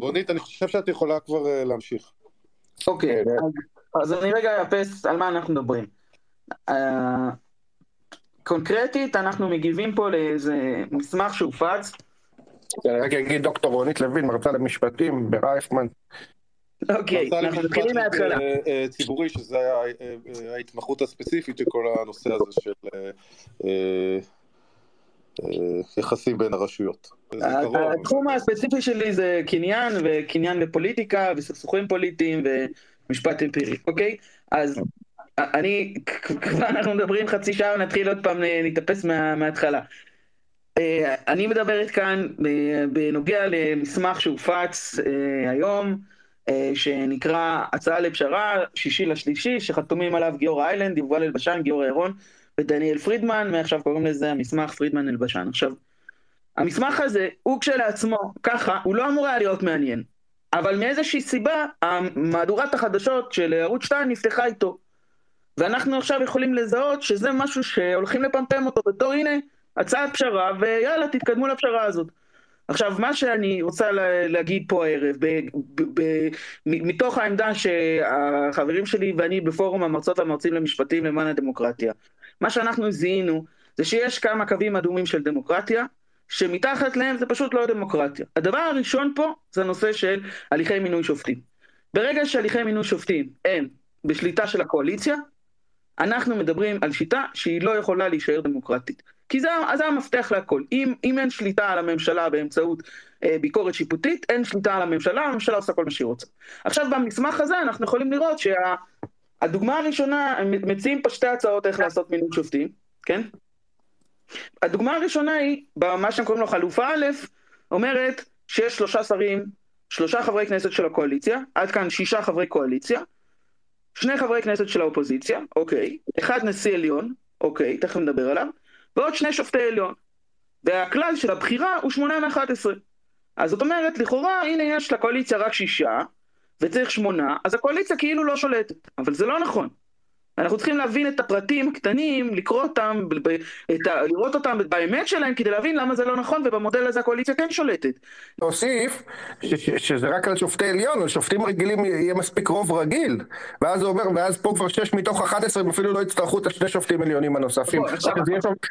רונית, אני חושב שאת יכולה כבר להמשיך. אוקיי, אז אני רגע אאפס על מה אנחנו מדברים. קונקרטית, אנחנו מגיבים פה לאיזה מסמך שהופץ. אני רק אגיד דוקטור רונית לוין, מרצה למשפטים ברייכמן. אוקיי, אנחנו מתחילים מההתחלה. ציבורי, שזה ההתמחות הספציפית של כל הנושא הזה של יחסים בין הרשויות. התחום הספציפי שלי זה קניין, וקניין ופוליטיקה, וסכסוכים פוליטיים, ומשפט אמפירי, אוקיי? אז אני, כבר אנחנו מדברים חצי שעה, נתחיל עוד פעם להתאפס מההתחלה. אני מדברת כאן בנוגע למסמך שהופץ היום, שנקרא הצעה לפשרה, שישי לשלישי, שחתומים עליו גיאור איילנד, יובל אלבשן, גיאור אירון ודניאל פרידמן, מעכשיו קוראים לזה המסמך פרידמן אלבשן. עכשיו, המסמך הזה הוא כשלעצמו, ככה, הוא לא אמור היה להיות מעניין, אבל מאיזושהי סיבה, מהדורת החדשות של ערוץ 2 נפתחה איתו. ואנחנו עכשיו יכולים לזהות שזה משהו שהולכים לפמפם אותו בתור הנה הצעת פשרה ויאללה תתקדמו לפשרה הזאת. עכשיו מה שאני רוצה להגיד פה הערב, ב, ב, ב, מתוך העמדה שהחברים שלי ואני בפורום המרצות והמרצים למשפטים למען הדמוקרטיה, מה שאנחנו זיהינו זה שיש כמה קווים אדומים של דמוקרטיה, שמתחת להם זה פשוט לא דמוקרטיה. הדבר הראשון פה זה הנושא של הליכי מינוי שופטים. ברגע שהליכי מינוי שופטים הם בשליטה של הקואליציה, אנחנו מדברים על שיטה שהיא לא יכולה להישאר דמוקרטית. כי זה, זה המפתח להכל. אם, אם אין שליטה על הממשלה באמצעות אה, ביקורת שיפוטית, אין שליטה על הממשלה, הממשלה עושה כל מה שהיא רוצה. עכשיו במסמך הזה אנחנו יכולים לראות שהדוגמה שה, הראשונה, הם מציעים פה שתי הצעות איך לעשות מינוי שופטים, כן? הדוגמה הראשונה היא, במה שהם קוראים לו חלופה א', אומרת שיש שלושה שרים, שלושה חברי כנסת של הקואליציה, עד כאן שישה חברי קואליציה, שני חברי כנסת של האופוזיציה, אוקיי, אחד נשיא עליון, אוקיי, תכף נדבר עליו, ועוד שני שופטי עליון. והכלל של הבחירה הוא שמונה מאחת עשרה. אז זאת אומרת, לכאורה, הנה יש לקואליציה רק שישה, וצריך שמונה, אז הקואליציה כאילו לא שולטת. אבל זה לא נכון. אנחנו צריכים להבין את הפרטים הקטנים, לקרוא אותם, ה, לראות אותם באמת שלהם, כדי להבין למה זה לא נכון, ובמודל הזה הקואליציה כן שולטת. להוסיף שזה רק על שופטי עליון, על שופטים רגילים יהיה מספיק רוב רגיל, ואז הוא אומר, ואז פה כבר שש מתוך 11 הם אפילו לא יצטרכו את השני שופטים עליונים הנוספים.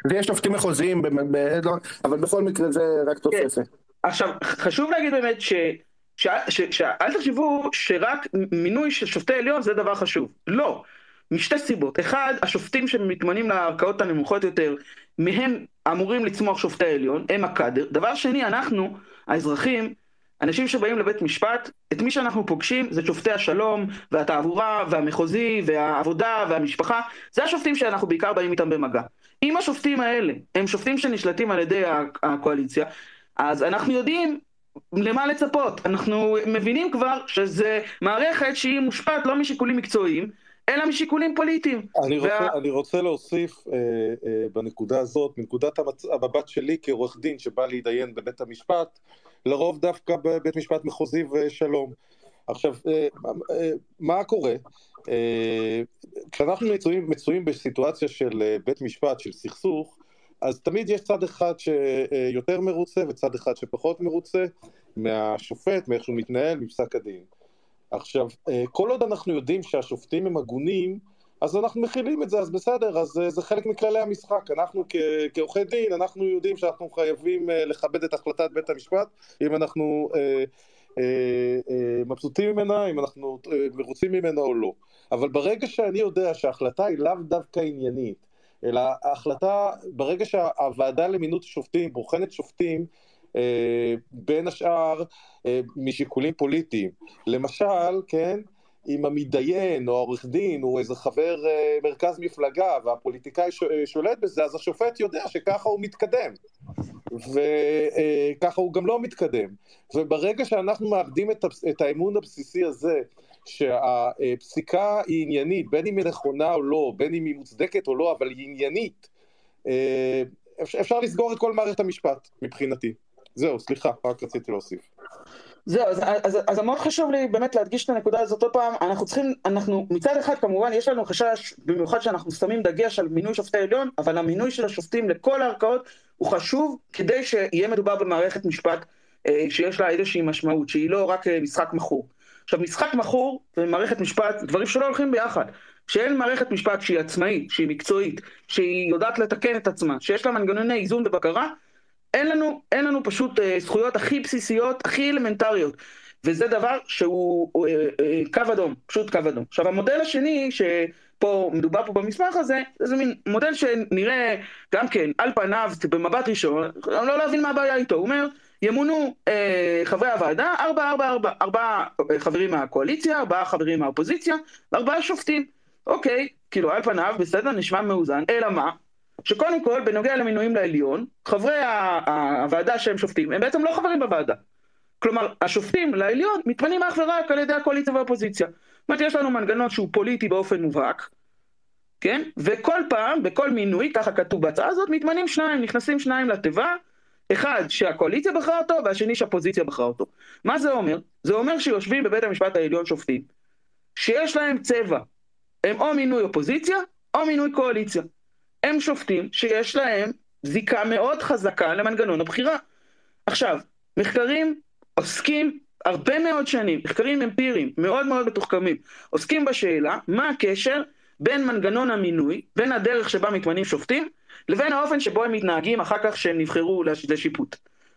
זה יהיה שופטים מחוזיים, לא, אבל בכל מקרה זה רק תוספת. כן. עכשיו, חשוב להגיד באמת ש... שאל תחשבו שרק מינוי של שופטי עליון זה דבר חשוב. לא. משתי סיבות. אחד, השופטים שמתמנים לערכאות הנמוכות יותר, מהם אמורים לצמוח שופטי העליון, הם הקאדר. דבר שני, אנחנו, האזרחים, אנשים שבאים לבית משפט, את מי שאנחנו פוגשים זה שופטי השלום, והתעבורה, והמחוזי, והעבודה, והמשפחה, זה השופטים שאנחנו בעיקר באים איתם במגע. אם השופטים האלה הם שופטים שנשלטים על ידי הקואליציה, אז אנחנו יודעים למה לצפות. אנחנו מבינים כבר שזה מערכת שהיא מושפעת לא משיקולים מקצועיים, אלא משיקולים פוליטיים. אני רוצה, וה... אני רוצה להוסיף אה, אה, בנקודה הזאת, מנקודת המצ... המבט שלי כעורך דין שבא להתדיין בבית המשפט, לרוב דווקא בבית משפט מחוזי ושלום. עכשיו, אה, אה, מה קורה? אה, כשאנחנו מצויים, מצויים בסיטואציה של אה, בית משפט, של סכסוך, אז תמיד יש צד אחד שיותר מרוצה וצד אחד שפחות מרוצה מהשופט, מאיך שהוא מתנהל, מפסק הדין. עכשיו, אה, כל עוד אנחנו יודעים שהשופטים הם הגונים, אז אנחנו מכילים את זה, אז בסדר, אז אה, זה חלק מכללי המשחק. אנחנו כעורכי דין, אנחנו יודעים שאנחנו חייבים אה, לכבד את החלטת בית המשפט, אם אנחנו אה, אה, אה, מבסוטים ממנה, אם אנחנו אה, מרוצים ממנה או לא. אבל ברגע שאני יודע שההחלטה היא לאו דווקא עניינית, אלא ההחלטה, ברגע שהוועדה למינות שופטים בוחנת שופטים, אה, בין השאר אה, משיקולים פוליטיים. למשל, כן, אם המתדיין או העורך דין הוא איזה חבר אה, מרכז מפלגה והפוליטיקאי שולט בזה, אז השופט יודע שככה הוא מתקדם. וככה הוא גם לא מתקדם. וברגע שאנחנו מאבדים את האמון הבסיסי הזה, שהפסיקה היא עניינית, בין אם היא נכונה או לא, בין אם היא מוצדקת או לא, אבל היא עניינית, אפשר לסגור את כל מערכת המשפט, מבחינתי. זהו, סליחה, רק רציתי להוסיף. זהו, אז, אז, אז מאוד חשוב לי באמת להדגיש את הנקודה הזאת עוד פעם, אנחנו צריכים, אנחנו מצד אחד כמובן יש לנו חשש, במיוחד שאנחנו שמים דגש על מינוי שופטי עליון, אבל המינוי של השופטים לכל הערכאות הוא חשוב כדי שיהיה מדובר במערכת משפט אה, שיש לה איזושהי משמעות, שהיא לא רק אה, משחק מכור. עכשיו, משחק מכור ומערכת משפט, דברים שלא הולכים ביחד. שאין מערכת משפט שהיא עצמאית, שהיא מקצועית, שהיא יודעת לתקן את עצמה, שיש לה מנגנוני איזון ובקרה, אין לנו, אין לנו פשוט אה, זכויות הכי בסיסיות, הכי אלמנטריות. וזה דבר שהוא אה, אה, קו אדום, פשוט קו אדום. עכשיו המודל השני, שפה מדובר פה במסמך הזה, זה מין מודל שנראה גם כן על פניו במבט ראשון, לא להבין מה הבעיה איתו, הוא אומר ימונו אה, חברי הוועדה, ארבע, ארבע, ארבע, ארבעה חברים מהקואליציה, ארבעה חברים מהאופוזיציה, וארבעה שופטים. אוקיי, כאילו על פניו בסדר, נשמע מאוזן, אלא מה? שקודם כל, בנוגע למינויים לעליון, חברי הוועדה שהם שופטים, הם בעצם לא חברים בוועדה. כלומר, השופטים לעליון מתמנים אך ורק על ידי הקואליציה והאופוזיציה. זאת אומרת, יש לנו מנגנון שהוא פוליטי באופן מובהק, כן? וכל פעם, בכל מינוי, ככה כתוב בהצעה הזאת, מתמנים שניים, נכנסים שניים לתיבה, אחד שהקואליציה בחרה אותו והשני שהפוזיציה בחרה אותו. מה זה אומר? זה אומר שיושבים בבית המשפט העליון שופטים, שיש להם צבע, הם או מינוי אופוזיציה או מינוי קואליציה. הם שופטים שיש להם זיקה מאוד חזקה למנגנון הבחירה. עכשיו, מחקרים עוסקים הרבה מאוד שנים, מחקרים אמפיריים מאוד מאוד מתוחכמים, עוסקים בשאלה מה הקשר בין מנגנון המינוי, בין הדרך שבה מתמנים שופטים, לבין האופן שבו הם מתנהגים אחר כך שהם נבחרו לשיפוט.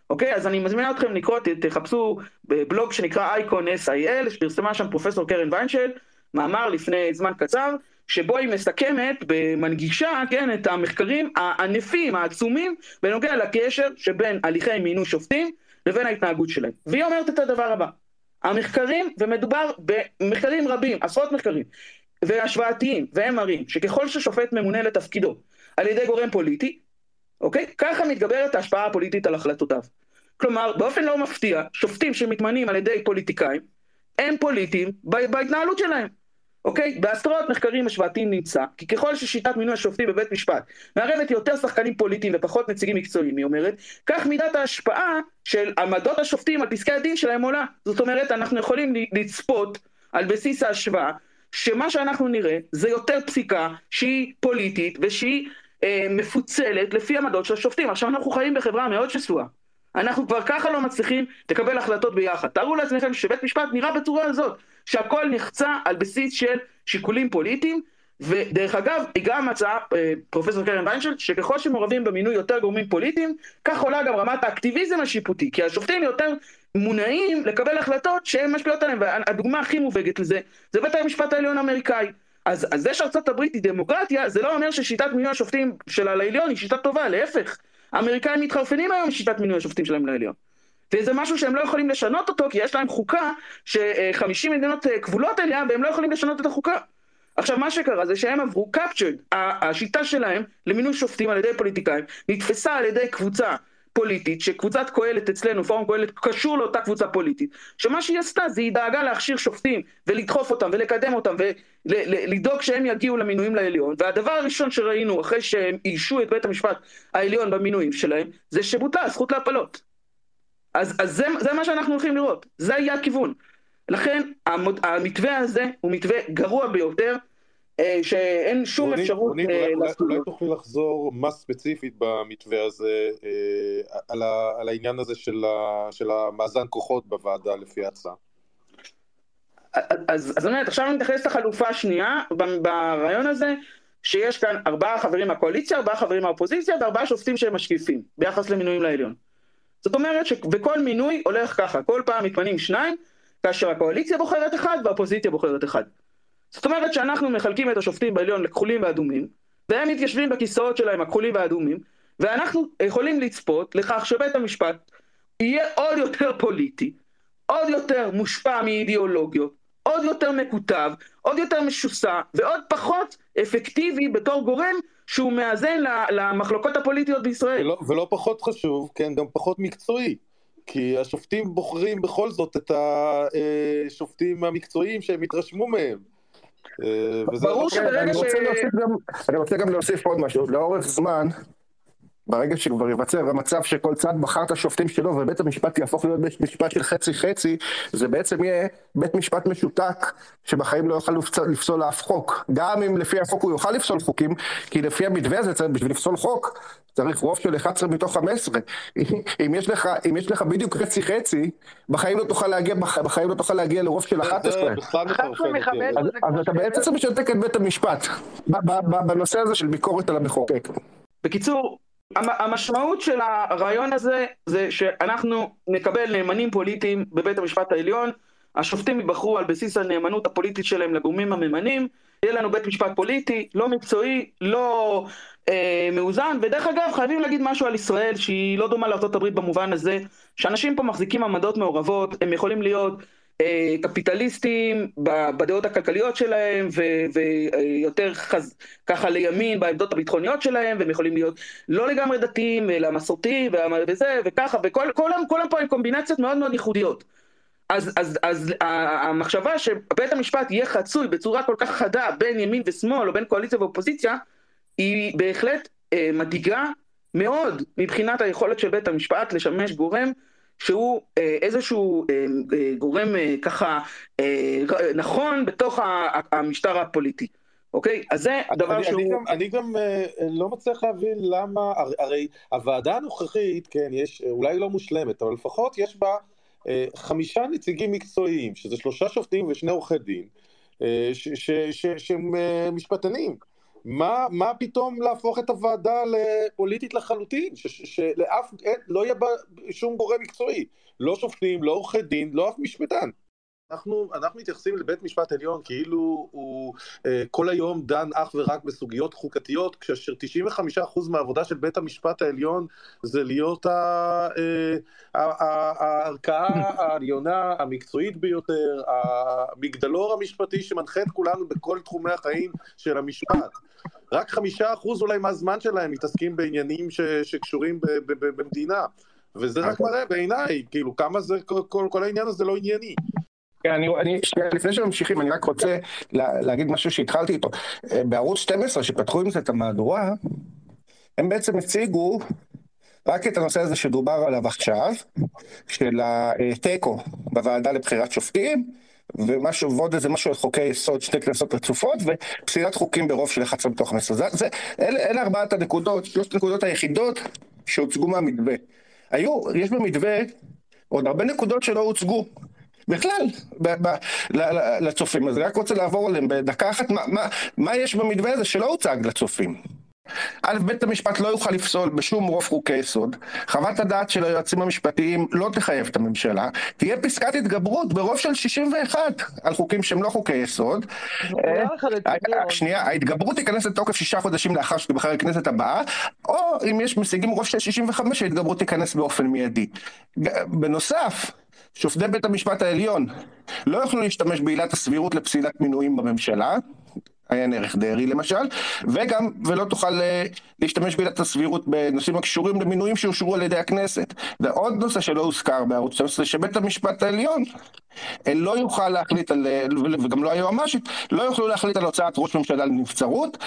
אוקיי? אז אני מזמין אתכם לקרוא, תחפשו בבלוג שנקרא אייקון SIL, שפרסמה שם פרופסור קרן ויינשל, מאמר לפני זמן קצר, שבו היא מסכמת ומנגישה, כן, את המחקרים הענפים, העצומים, בנוגע לקשר שבין הליכי מינוי שופטים לבין ההתנהגות שלהם. והיא אומרת את הדבר הבא, המחקרים, ומדובר במחקרים רבים, עשרות מחקרים, והשוואתיים, והם מראים שככל ששופט ממונה לתפקידו על ידי גורם פוליטי, אוקיי? ככה מתגברת ההשפעה הפוליטית על החלטותיו. כלומר, באופן לא מפתיע, שופטים שמתמנים על ידי פוליטיקאים, הם פוליטיים בהתנהלות שלהם. אוקיי? בעשרות מחקרים השוואתיים נמצא, כי ככל ששיטת מינוי השופטים בבית משפט מערבת יותר שחקנים פוליטיים ופחות נציגים מקצועיים, היא אומרת, כך מידת ההשפעה של עמדות השופטים על פסקי הדין שלהם עולה. זאת אומרת, אנחנו יכולים לצפות על בסיס ההשוואה, שמה שאנחנו נראה זה יותר פסיקה שהיא פוליטית ושהיא אה, מפוצלת לפי עמדות של השופטים. עכשיו אנחנו חיים בחברה מאוד שסועה. אנחנו כבר ככה לא מצליחים לקבל החלטות ביחד. תארו לעצמכם שבית משפט נראה בצורה הזאת, שהכל נחצה על בסיס של שיקולים פוליטיים, ודרך אגב, היא גם מצאה, אה, פרופסור קרן ויינשלד, שככל שמעורבים במינוי יותר גורמים פוליטיים, כך עולה גם רמת האקטיביזם השיפוטי, כי השופטים יותר מונעים לקבל החלטות שהן משפיעות עליהם, והדוגמה הכי מובהקת לזה, זה בית המשפט העליון האמריקאי. אז, אז זה שארצות הברית היא דמוקרטיה, זה לא אומר ששיטת מינוי השופטים של העליון היא שיטה טובה, להפך. האמריקאים מתחרפנים היום משיטת מינוי השופטים שלהם לעליון. וזה משהו שהם לא יכולים לשנות אותו, כי יש להם חוקה ש-50 מדינות אה, כבולות אליה, והם לא יכולים לשנות את החוקה. עכשיו, מה שקרה זה שהם עברו captured, השיטה שלהם למינוי שופטים על ידי פוליטיקאים, נתפסה על ידי קבוצה פוליטית, שקבוצת קהלת אצלנו, פורום קהלת, קשור לאותה קבוצה פוליטית, שמה שהיא עשתה זה היא דאגה להכשיר שופטים ולדחוף אותם ולקדם אותם ולדאוג שהם יגיעו למינויים לעליון, והדבר הראשון שראינו אחרי שהם איישו את בית המשפט העליון במינויים שלהם, זה שבוטלה הזכות להפלות. אז, אז זה, זה מה שאנחנו הולכים לראות, זה יהיה הכיוון. לכן המוד, המתווה הזה הוא מתווה גרוע ביותר, אה, שאין שום רוני, אפשרות רוני, אה, אולי, אולי לו. תוכלי לחזור מה ספציפית במתווה הזה אה, על, ה, על העניין הזה של, ה, של המאזן כוחות בוועדה לפי ההצעה. אז, אז באמת, עכשיו אני מתייחס לחלופה השנייה ברעיון הזה, שיש כאן ארבעה חברים מהקואליציה, ארבעה חברים מהאופוזיציה וארבעה שופטים שהם משקיפים ביחס למינויים לעליון. זאת אומרת שבכל מינוי הולך ככה, כל פעם מתמנים שניים, כאשר הקואליציה בוחרת אחד והאופוזיציה בוחרת אחד. זאת אומרת שאנחנו מחלקים את השופטים בעליון לכחולים ואדומים, והם מתיישבים בכיסאות שלהם הכחולים והאדומים, ואנחנו יכולים לצפות לכך שבית המשפט יהיה עוד יותר פוליטי, עוד יותר מושפע מאידיאולוגיות, עוד יותר מקוטב, עוד יותר משוסע, ועוד פחות אפקטיבי בתור גורם שהוא מאזן למחלוקות הפוליטיות בישראל. ולא, ולא פחות חשוב, כן, גם פחות מקצועי. כי השופטים בוחרים בכל זאת את השופטים המקצועיים שהם התרשמו מהם. אה, וזה ברור לא- שברגע אני ש- רוצה להוסיף גם- אני רוצה גם להוסיף עוד משהו, לאורך זמן, ברגע שכבר ייווצר המצב שכל צד בחר את השופטים שלו ובית המשפט יהפוך להיות בית משפט של חצי חצי, זה בעצם יהיה בית משפט משותק שבחיים לא יוכל לפסול, לפסול אף חוק. גם אם לפי החוק הוא יוכל לפסול חוקים, כי לפי המתווה הזה צריך בשביל לפסול חוק צריך רוב של 11 מתוך 15. אם יש לך, אם יש לך בדיוק חצי חצי, בחיים לא תוכל להגיע, בחיים לא תוכל להגיע לרוב של 11. אז אתה בעצם משתק את בית המשפט בנושא הזה של ביקורת על המחוקק. בקיצור, המשמעות של הרעיון הזה זה שאנחנו נקבל נאמנים פוליטיים בבית המשפט העליון, השופטים ייבחרו על בסיס הנאמנות הפוליטית שלהם לגורמים הממנים, יהיה לנו בית משפט פוליטי, לא מקצועי, לא אה, מאוזן, ודרך אגב חייבים להגיד משהו על ישראל שהיא לא דומה לארה"ב במובן הזה, שאנשים פה מחזיקים עמדות מעורבות, הם יכולים להיות קפיטליסטים בדעות הכלכליות שלהם ויותר חז... ככה לימין בעמדות הביטחוניות שלהם והם יכולים להיות לא לגמרי דתיים אלא מסורתיים וזה וככה וכולם פה עם קומבינציות מאוד מאוד ייחודיות. אז, אז, אז המחשבה שבית המשפט יהיה חצוי בצורה כל כך חדה בין ימין ושמאל או בין קואליציה ואופוזיציה היא בהחלט אה, מדאיגה מאוד מבחינת היכולת של בית המשפט לשמש גורם שהוא אה, איזשהו אה, אה, גורם ככה נכון בתוך המשטר הפוליטי. אוקיי? אז זה הדבר אני, שהוא... אני גם, אני גם אה, לא מצליח להבין למה, הרי, הרי הוועדה הנוכחית, כן, יש, אולי לא מושלמת, אבל לפחות יש בה אה, חמישה נציגים מקצועיים, שזה שלושה שופטים ושני עורכי דין, אה, שהם משפטנים. מה, מה פתאום להפוך את הוועדה לפוליטית לחלוטין, שלאף, לא יהיה בה שום גורם מקצועי, לא שופטים, לא עורכי דין, לא אף משפטן. אנחנו, אנחנו מתייחסים לבית משפט עליון כאילו הוא אה, כל היום דן אך ורק בסוגיות חוקתיות, כאשר 95% מהעבודה של בית המשפט העליון זה להיות אה, הערכאה העליונה המקצועית ביותר, המגדלור המשפטי שמנחה את כולנו בכל תחומי החיים של המשפט. רק חמישה אחוז אולי מהזמן שלהם מתעסקים בעניינים ש, שקשורים ב, ב, ב, במדינה. וזה רק אוקיי. מראה בעיניי, כאילו, כמה זה, כל, כל, כל העניין הזה לא ענייני. כן, אני, אני, שנייה, לפני שממשיכים, אני רק רוצה לה, להגיד משהו שהתחלתי איתו. אה, בערוץ 12, שפתחו עם זה את המהדורה, הם בעצם הציגו רק את הנושא הזה שדובר עליו עכשיו, של התיקו בוועדה לבחירת שופטים, ומשהו, ועוד איזה משהו על חוקי יסוד, שתי כנסות רצופות, ופסילת חוקים ברוב של 11 מתוך 15. זה, זה, אלה, אלה ארבעת הנקודות, שלושת הנקודות היחידות שהוצגו מהמתווה. היו, יש במתווה עוד הרבה נקודות שלא הוצגו. בכלל, ב- ב- לצופים. אז אני רק רוצה לעבור עליהם בדקה אחת, מה, מה, מה יש במתווה הזה שלא הוצג לצופים. א', בית המשפט לא יוכל לפסול בשום רוב חוקי יסוד, חוות הדעת של היועצים המשפטיים לא תחייב את הממשלה, תהיה פסקת התגברות ברוב של 61 על חוקים שהם לא חוקי יסוד. אה, שנייה, ההתגברות תיכנס לתוקף שישה חודשים לאחר שתבחר הכנסת הבאה, או אם יש משיגים רוב של 65 ההתגברות תיכנס באופן מיידי. בנוסף, שופטי בית המשפט העליון לא יוכלו להשתמש בעילת הסבירות לפסילת מינויים בממשלה, עיין ערך דרעי למשל, וגם, ולא תוכל אה, להשתמש בעילת הסבירות בנושאים הקשורים למינויים שאושרו על ידי הכנסת. ועוד נושא שלא הוזכר בערוץ 12, שבית המשפט העליון אה, לא יוכל להחליט על, אה, וגם לא היועמ"שית, לא יוכלו להחליט על הוצאת ראש ממשלה לנבצרות,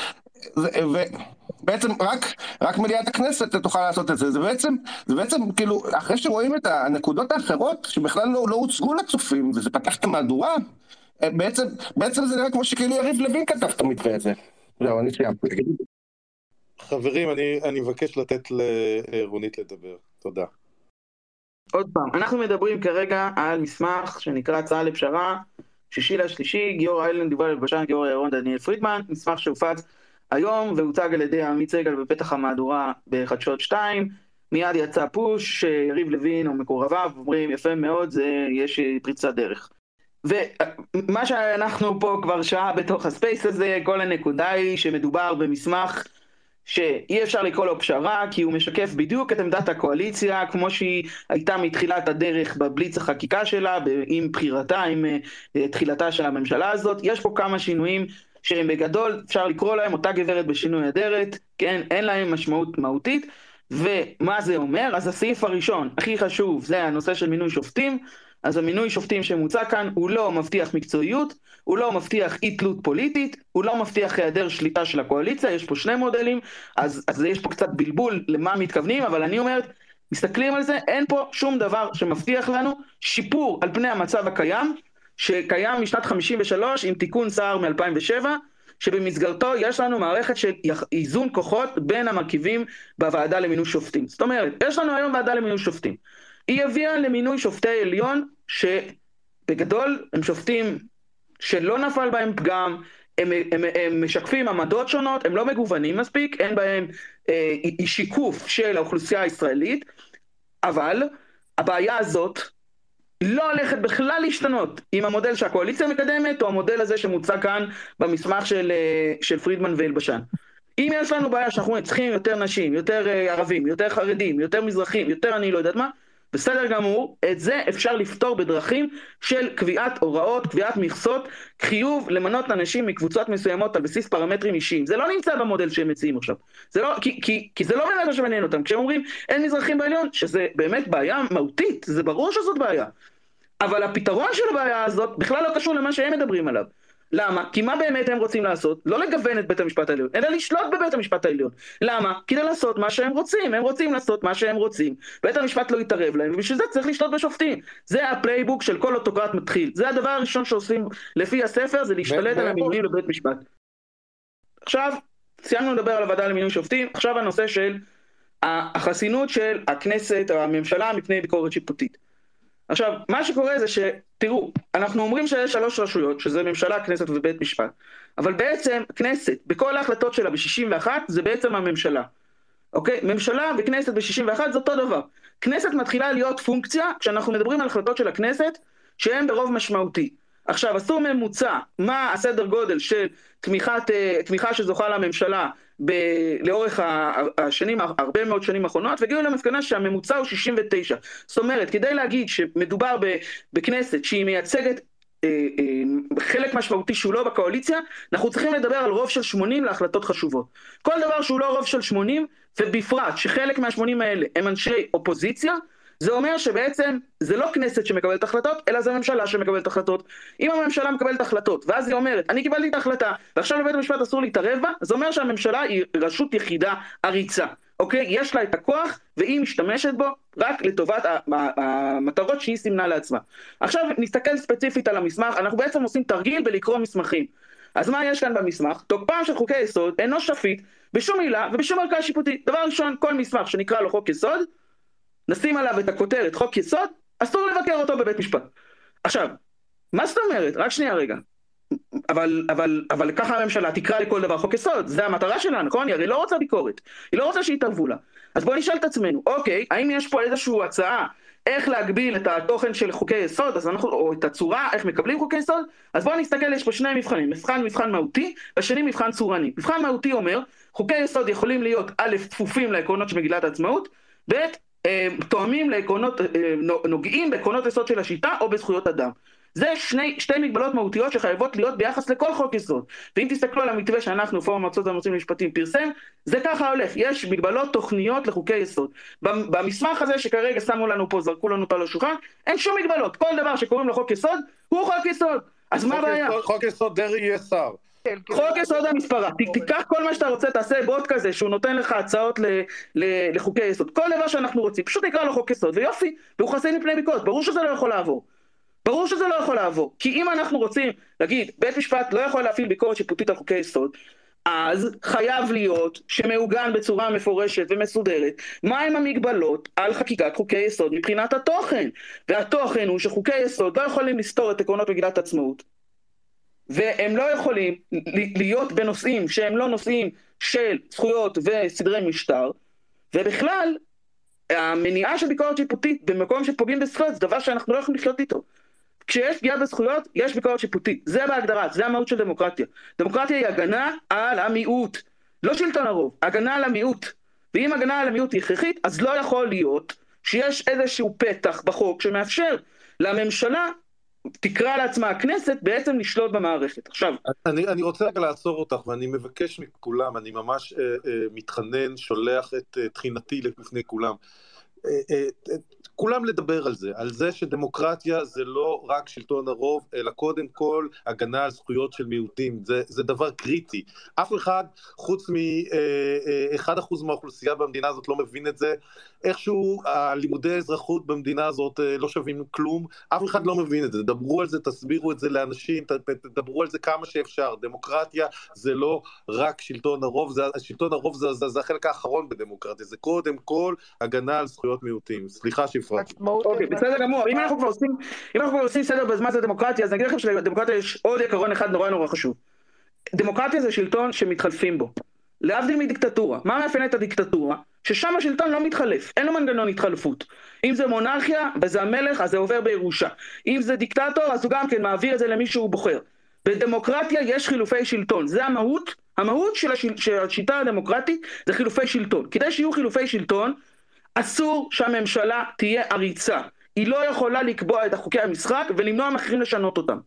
ובעצם רק, רק מליאת הכנסת תוכל לעשות את זה. זה בעצם, זה בעצם כאילו, אחרי שרואים את הנקודות האחרות שבכלל לא, לא הוצגו לצופים, וזה פתח את המהדורה, בעצם, בעצם זה נראה כמו שכאילו יריב לוין כתב את המתווה הזה. זהו, אני סיימתי. חברים, אני, אני מבקש לתת לרונית לדבר. תודה. עוד פעם, אנחנו מדברים כרגע על מסמך שנקרא הצעה לפשרה, שישי לשלישי, גיורא איילנד, יובל אלבשן, גיורא ירון, דניאל פרידמן, מסמך שהופץ היום והוצג על ידי עמית סגל בפתח המהדורה בחדשות 2. מיד יצא פוש שיריב לוין או מקורביו אומרים יפה מאוד, זה, יש פריצת דרך. ומה שאנחנו פה כבר שעה בתוך הספייס הזה, כל הנקודה היא שמדובר במסמך שאי אפשר לקרוא לו פשרה, כי הוא משקף בדיוק את עמדת הקואליציה, כמו שהיא הייתה מתחילת הדרך בבליץ החקיקה שלה, עם בחירתה, עם אה, תחילתה של הממשלה הזאת. יש פה כמה שינויים שהם בגדול, אפשר לקרוא להם אותה גברת בשינוי אדרת, כן, אין להם משמעות מהותית. ומה זה אומר? אז הסעיף הראשון, הכי חשוב, זה הנושא של מינוי שופטים. אז המינוי שופטים שמוצע כאן הוא לא מבטיח מקצועיות, הוא לא מבטיח אי תלות פוליטית, הוא לא מבטיח היעדר שליטה של הקואליציה, יש פה שני מודלים, אז, אז יש פה קצת בלבול למה מתכוונים, אבל אני אומרת, מסתכלים על זה, אין פה שום דבר שמבטיח לנו שיפור על פני המצב הקיים, שקיים משנת 53 עם תיקון סער מ-2007, שבמסגרתו יש לנו מערכת של איזון כוחות בין המרכיבים בוועדה למינוי שופטים. זאת אומרת, יש לנו היום ועדה למינוי שופטים. היא הביאה למינוי שופטי עליון, שבגדול הם שופטים שלא נפל בהם פגם, הם, הם, הם, משקפים עמדות שונות, הם לא מגוונים מספיק, אין בהם אה, שיקוף של האוכלוסייה הישראלית, אבל הבעיה הזאת לא הולכת בכלל להשתנות עם המודל שהקואליציה מקדמת, או המודל הזה שמוצע כאן במסמך של, אה, של פרידמן ואלבשן. אם יש לנו בעיה שאנחנו צריכים יותר נשים, יותר אה, ערבים, יותר חרדים, יותר מזרחים, יותר אני לא יודעת מה, בסדר גמור, את זה אפשר לפתור בדרכים של קביעת הוראות, קביעת מכסות, חיוב למנות אנשים מקבוצות מסוימות על בסיס פרמטרים אישיים. זה לא נמצא במודל שהם מציעים עכשיו. זה לא, כי, כי, כי זה לא באמת מה שמעניין אותם. כשהם אומרים אין מזרחים בעליון, שזה באמת בעיה מהותית, זה ברור שזאת בעיה. אבל הפתרון של הבעיה הזאת בכלל לא קשור למה שהם מדברים עליו. למה? כי מה באמת הם רוצים לעשות? לא לגוון את בית המשפט העליון, אלא לשלוט בבית המשפט העליון. למה? כדי לעשות מה שהם רוצים, הם רוצים לעשות מה שהם רוצים. בית המשפט לא יתערב להם, ובשביל זה צריך לשלוט בשופטים. זה ה playbook של כל אוטוקרט מתחיל. זה הדבר הראשון שעושים לפי הספר, זה להשתלט על המינויים לבית משפט. עכשיו, סיימנו לדבר על הוועדה למינוי שופטים, עכשיו הנושא של החסינות של הכנסת, הממשלה מפני ביקורת שיפוטית. עכשיו, מה שקורה זה שתראו, אנחנו אומרים שיש שלוש רשויות, שזה ממשלה, כנסת ובית משפט, אבל בעצם כנסת, בכל ההחלטות שלה ב-61, זה בעצם הממשלה. אוקיי? ממשלה וכנסת ב-61 זה אותו דבר. כנסת מתחילה להיות פונקציה, כשאנחנו מדברים על החלטות של הכנסת, שהן ברוב משמעותי. עכשיו, עשו ממוצע, מה הסדר גודל של תמיכת, אה, תמיכה שזוכה לממשלה ב, לאורך השנים, הרבה מאוד שנים האחרונות, והגיעו למסקנה שהממוצע הוא 69. זאת אומרת, כדי להגיד שמדובר בכנסת שהיא מייצגת אה, אה, חלק משמעותי שהוא לא בקואליציה, אנחנו צריכים לדבר על רוב של 80 להחלטות חשובות. כל דבר שהוא לא רוב של 80, ובפרט שחלק מה-80 האלה הם אנשי אופוזיציה, זה אומר שבעצם זה לא כנסת שמקבלת החלטות, אלא זה ממשלה שמקבלת החלטות. אם הממשלה מקבלת החלטות, ואז היא אומרת, אני קיבלתי את ההחלטה, ועכשיו לבית המשפט אסור להתערב בה, זה אומר שהממשלה היא רשות יחידה עריצה. אוקיי? יש לה את הכוח, והיא משתמשת בו רק לטובת המטרות שהיא סימנה לעצמה. עכשיו נסתכל ספציפית על המסמך, אנחנו בעצם עושים תרגיל בלקרוא מסמכים. אז מה יש כאן במסמך? תוקפם של חוקי יסוד אינו שפיט בשום מילה ובשום ערכאה שיפוטית. דבר ראשון, כל מסמך שנקרא לו חוק יסוד, נשים עליו את הכותרת חוק יסוד, אסור לבקר אותו בבית משפט. עכשיו, מה זאת אומרת? רק שנייה רגע. אבל, אבל, אבל ככה הממשלה תקרא לכל דבר חוק יסוד, זה המטרה שלה, נכון? היא הרי לא רוצה ביקורת, היא לא רוצה שיתערבו לה. אז בואו נשאל את עצמנו, אוקיי, האם יש פה איזושהי הצעה איך להגביל את התוכן של חוקי יסוד, אז אנחנו, או את הצורה, איך מקבלים חוקי יסוד, אז בואו נסתכל, יש פה שני מבחנים, מבחן מבחן מהותי, והשני מבחן צורני. מבחן מהותי אומר, חוקי יסוד יכולים להיות א', כפופים לעקרונות של מגילת העצמאות, ב', תואמים לעקרונות, אה, נוגעים בעקרונות יסוד של השיטה או בזכויות אדם. זה שני, שתי מגבלות מהותיות שחייבות להיות ביחס לכל חוק יסוד. ואם תסתכלו על המתווה שאנחנו, פורום ארצות המוצאים למשפטים, פרסם, זה ככה הולך, יש מגבלות תוכניות לחוקי יסוד. במסמך הזה שכרגע שמו לנו פה, זרקו לנו אותו על השולחן, אין שום מגבלות. כל דבר שקוראים לו חוק יסוד, הוא חוק יסוד. אז מה הבעיה? חוק יסוד דרעי יהיה שר. כן, כן. חוק יסוד המספרה, תיקח כל מה שאתה רוצה, תעשה בוט כזה שהוא נותן לך הצעות לחוקי יסוד, כל דבר שאנחנו רוצים, פשוט נקרא לו חוק יסוד, ויופי, והוא חסין מפני ביקורת, ברור שזה לא יכול לעבור. ברור שזה לא יכול לעבור, כי אם אנחנו רוצים להגיד, בית משפט לא יכול להפעיל ביקורת שיפוטית על חוקי יסוד, אז חייב להיות שמעוגן בצורה מפורשת ומסודרת מהם המגבלות על חקיקת חוקי יסוד מבחינת התוכן. והתוכן הוא שחוקי יסוד לא יכולים לסתור את עקרונות מגילת עצמאות, והם לא יכולים להיות בנושאים שהם לא נושאים של זכויות וסדרי משטר, ובכלל, המניעה של ביקורת שיפוטית במקום שפוגעים בזכויות זה דבר שאנחנו לא יכולים לחיות איתו. כשיש פגיעה בזכויות, יש ביקורת שיפוטית. זה בהגדרה, זה המהות של דמוקרטיה. דמוקרטיה היא הגנה על המיעוט, לא שלטון הרוב, הגנה על המיעוט. ואם הגנה על המיעוט היא הכרחית, אז לא יכול להיות שיש איזשהו פתח בחוק שמאפשר לממשלה תקרא לעצמה הכנסת בעצם לשלוט במערכת. עכשיו... אני, אני רוצה רגע לעצור אותך, ואני מבקש מכולם, אני ממש אה, אה, מתחנן, שולח את אה, תחינתי לפני כולם. אה, אה, כולם לדבר על זה, על זה שדמוקרטיה זה לא רק שלטון הרוב, אלא קודם כל הגנה על זכויות של מיעוטים, זה, זה דבר קריטי. אף אחד, חוץ מ-1% מהאוכלוסייה במדינה הזאת לא מבין את זה, איכשהו הלימודי האזרחות במדינה הזאת לא שווים כלום, אף אחד לא מבין את זה, דברו על זה, תסבירו את זה לאנשים, תדברו על זה כמה שאפשר, דמוקרטיה זה לא רק שלטון הרוב, זה, שלטון הרוב זה, זה, זה החלק האחרון בדמוקרטיה, זה קודם כל הגנה על זכויות מיעוטים. סליחה שהפרעתי. אוקיי, בסדר גמור, אם אנחנו כבר עושים, אם אנחנו כבר עושים סדר בזמן זה דמוקרטיה, אז אני אגיד לכם שלדמוקרטיה יש עוד עקרון אחד נורא נורא חשוב. דמוקרטיה זה שלטון שמתחלפים בו. להבדיל מדיקטטורה. מה מאפיין את הדיקטטורה? ששם השלטון לא מתחלף, אין לו מנגנון התחלפות. אם זה מונרכיה וזה המלך, אז זה עובר בירושה. אם זה דיקטטור, אז הוא גם כן מעביר את זה למי שהוא בוחר. בדמוקרטיה יש חילופי שלטון, זה המהות, המהות של, השיל, של השיטה הדמוקרטית זה חילופי שלטון. כדי שיהיו חילופי שלטון, אסור שהממשלה תהיה עריצה. היא לא יכולה לקבוע את חוקי המשחק ולמנוע מאחרים לשנות אותם.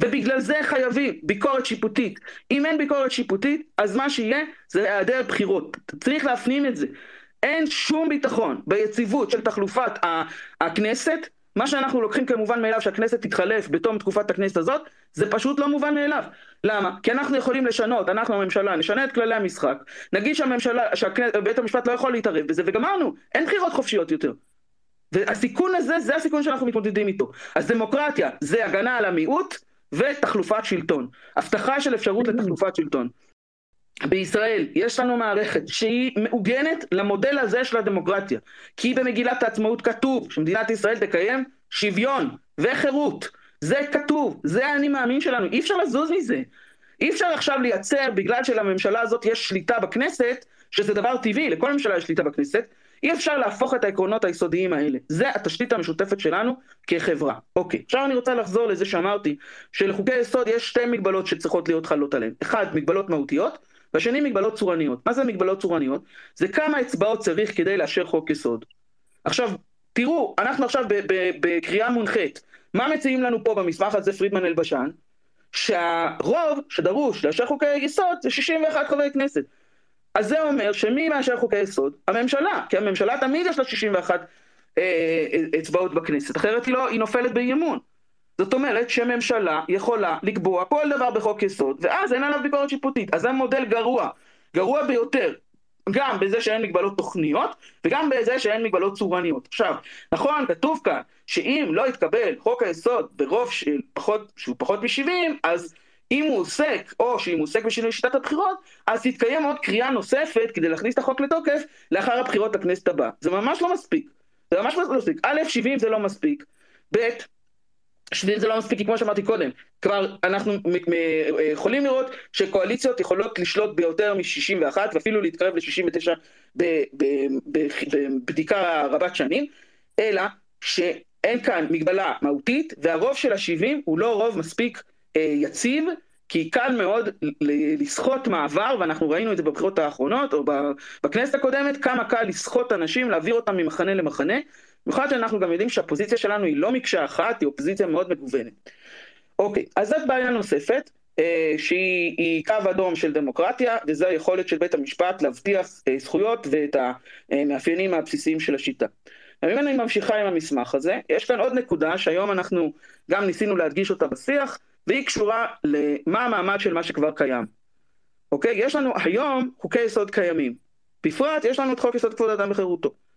ובגלל זה חייבים ביקורת שיפוטית. אם אין ביקורת שיפוטית, אז מה שיהיה זה היעדר בחירות. צריך להפנים את זה. אין שום ביטחון ביציבות של תחלופת הכנסת. מה שאנחנו לוקחים כמובן מאליו שהכנסת תתחלף בתום תקופת הכנסת הזאת, זה פשוט לא מובן מאליו. למה? כי אנחנו יכולים לשנות, אנחנו הממשלה, נשנה את כללי המשחק, נגיד שהממשלה, שבית המשפט לא יכול להתערב בזה, וגמרנו, אין בחירות חופשיות יותר. והסיכון הזה, זה הסיכון שאנחנו מתמודדים איתו. אז דמוקרטיה זה הגנה על המיעוט ותחלופת שלטון. הבטחה של אפשרות לתחלופת שלטון. בישראל יש לנו מערכת שהיא מעוגנת למודל הזה של הדמוקרטיה. כי במגילת העצמאות כתוב שמדינת ישראל תקיים שוויון וחירות. זה כתוב, זה האני מאמין שלנו, אי אפשר לזוז מזה. אי אפשר עכשיו לייצר, בגלל שלממשלה הזאת יש שליטה בכנסת, שזה דבר טבעי, לכל ממשלה יש שליטה בכנסת, אי אפשר להפוך את העקרונות היסודיים האלה. זה התשתית המשותפת שלנו כחברה. אוקיי, עכשיו אני רוצה לחזור לזה שאמרתי, שלחוקי יסוד יש שתי מגבלות שצריכות להיות חלות עליהן. אחד, מגבלות מהותיות, והשני מגבלות צורניות. מה זה מגבלות צורניות? זה כמה אצבעות צריך כדי לאשר חוק יסוד. עכשיו, תראו, אנחנו עכשיו בקריאה מונחית. מה מציעים לנו פה במסמך הזה פרידמן אלבשן? שהרוב שדרוש לאשר חוקי יסוד זה 61 חברי כנסת. אז זה אומר שמי מאשר חוקי יסוד? הממשלה, כי הממשלה תמיד יש לה 61 אה, אצבעות בכנסת, אחרת היא, לא, היא נופלת באי אמון. זאת אומרת שממשלה יכולה לקבוע כל דבר בחוק יסוד, ואז אין עליו ביקורת שיפוטית. אז זה מודל גרוע, גרוע ביותר, גם בזה שאין מגבלות תוכניות, וגם בזה שאין מגבלות צורניות. עכשיו, נכון, כתוב כאן, שאם לא יתקבל חוק היסוד ברוב של פחות, שהוא פחות מ-70, אז אם הוא עוסק, או שאם הוא עוסק בשינוי שיטת הבחירות, אז תתקיים עוד קריאה נוספת כדי להכניס את החוק לתוקף לאחר הבחירות לכנסת הבאה. זה ממש לא מספיק. זה ממש לא מספיק. א', 70 זה לא מספיק. ב', 70 זה לא מספיק, כי כמו שאמרתי קודם, כבר אנחנו יכולים לראות שקואליציות יכולות לשלוט ביותר מ-61 ואפילו להתקרב ל-69 בבדיקה רבת שנים, אלא שאין כאן מגבלה מהותית והרוב של ה-70 הוא לא רוב מספיק אה, יציב, כי קל מאוד לסחוט מעבר, ואנחנו ראינו את זה בבחירות האחרונות, או בכנסת הקודמת, כמה קל לסחוט אנשים, להעביר אותם ממחנה למחנה, במיוחד שאנחנו גם יודעים שהפוזיציה שלנו היא לא מקשה אחת, היא אופוזיציה מאוד מגוונת. אוקיי, אז זאת בעיה נוספת, אה, שהיא קו אדום של דמוקרטיה, וזו היכולת של בית המשפט להבטיח אה, זכויות ואת המאפיינים הבסיסיים של השיטה. אם אני ממשיכה עם המסמך הזה, יש כאן עוד נקודה שהיום אנחנו גם ניסינו להדגיש אותה בשיח, והיא קשורה למה המעמד של מה שכבר קיים. אוקיי? יש לנו היום חוקי יסוד קיימים. בפרט יש לנו את חוק יסוד כבוד אדם וחירותו.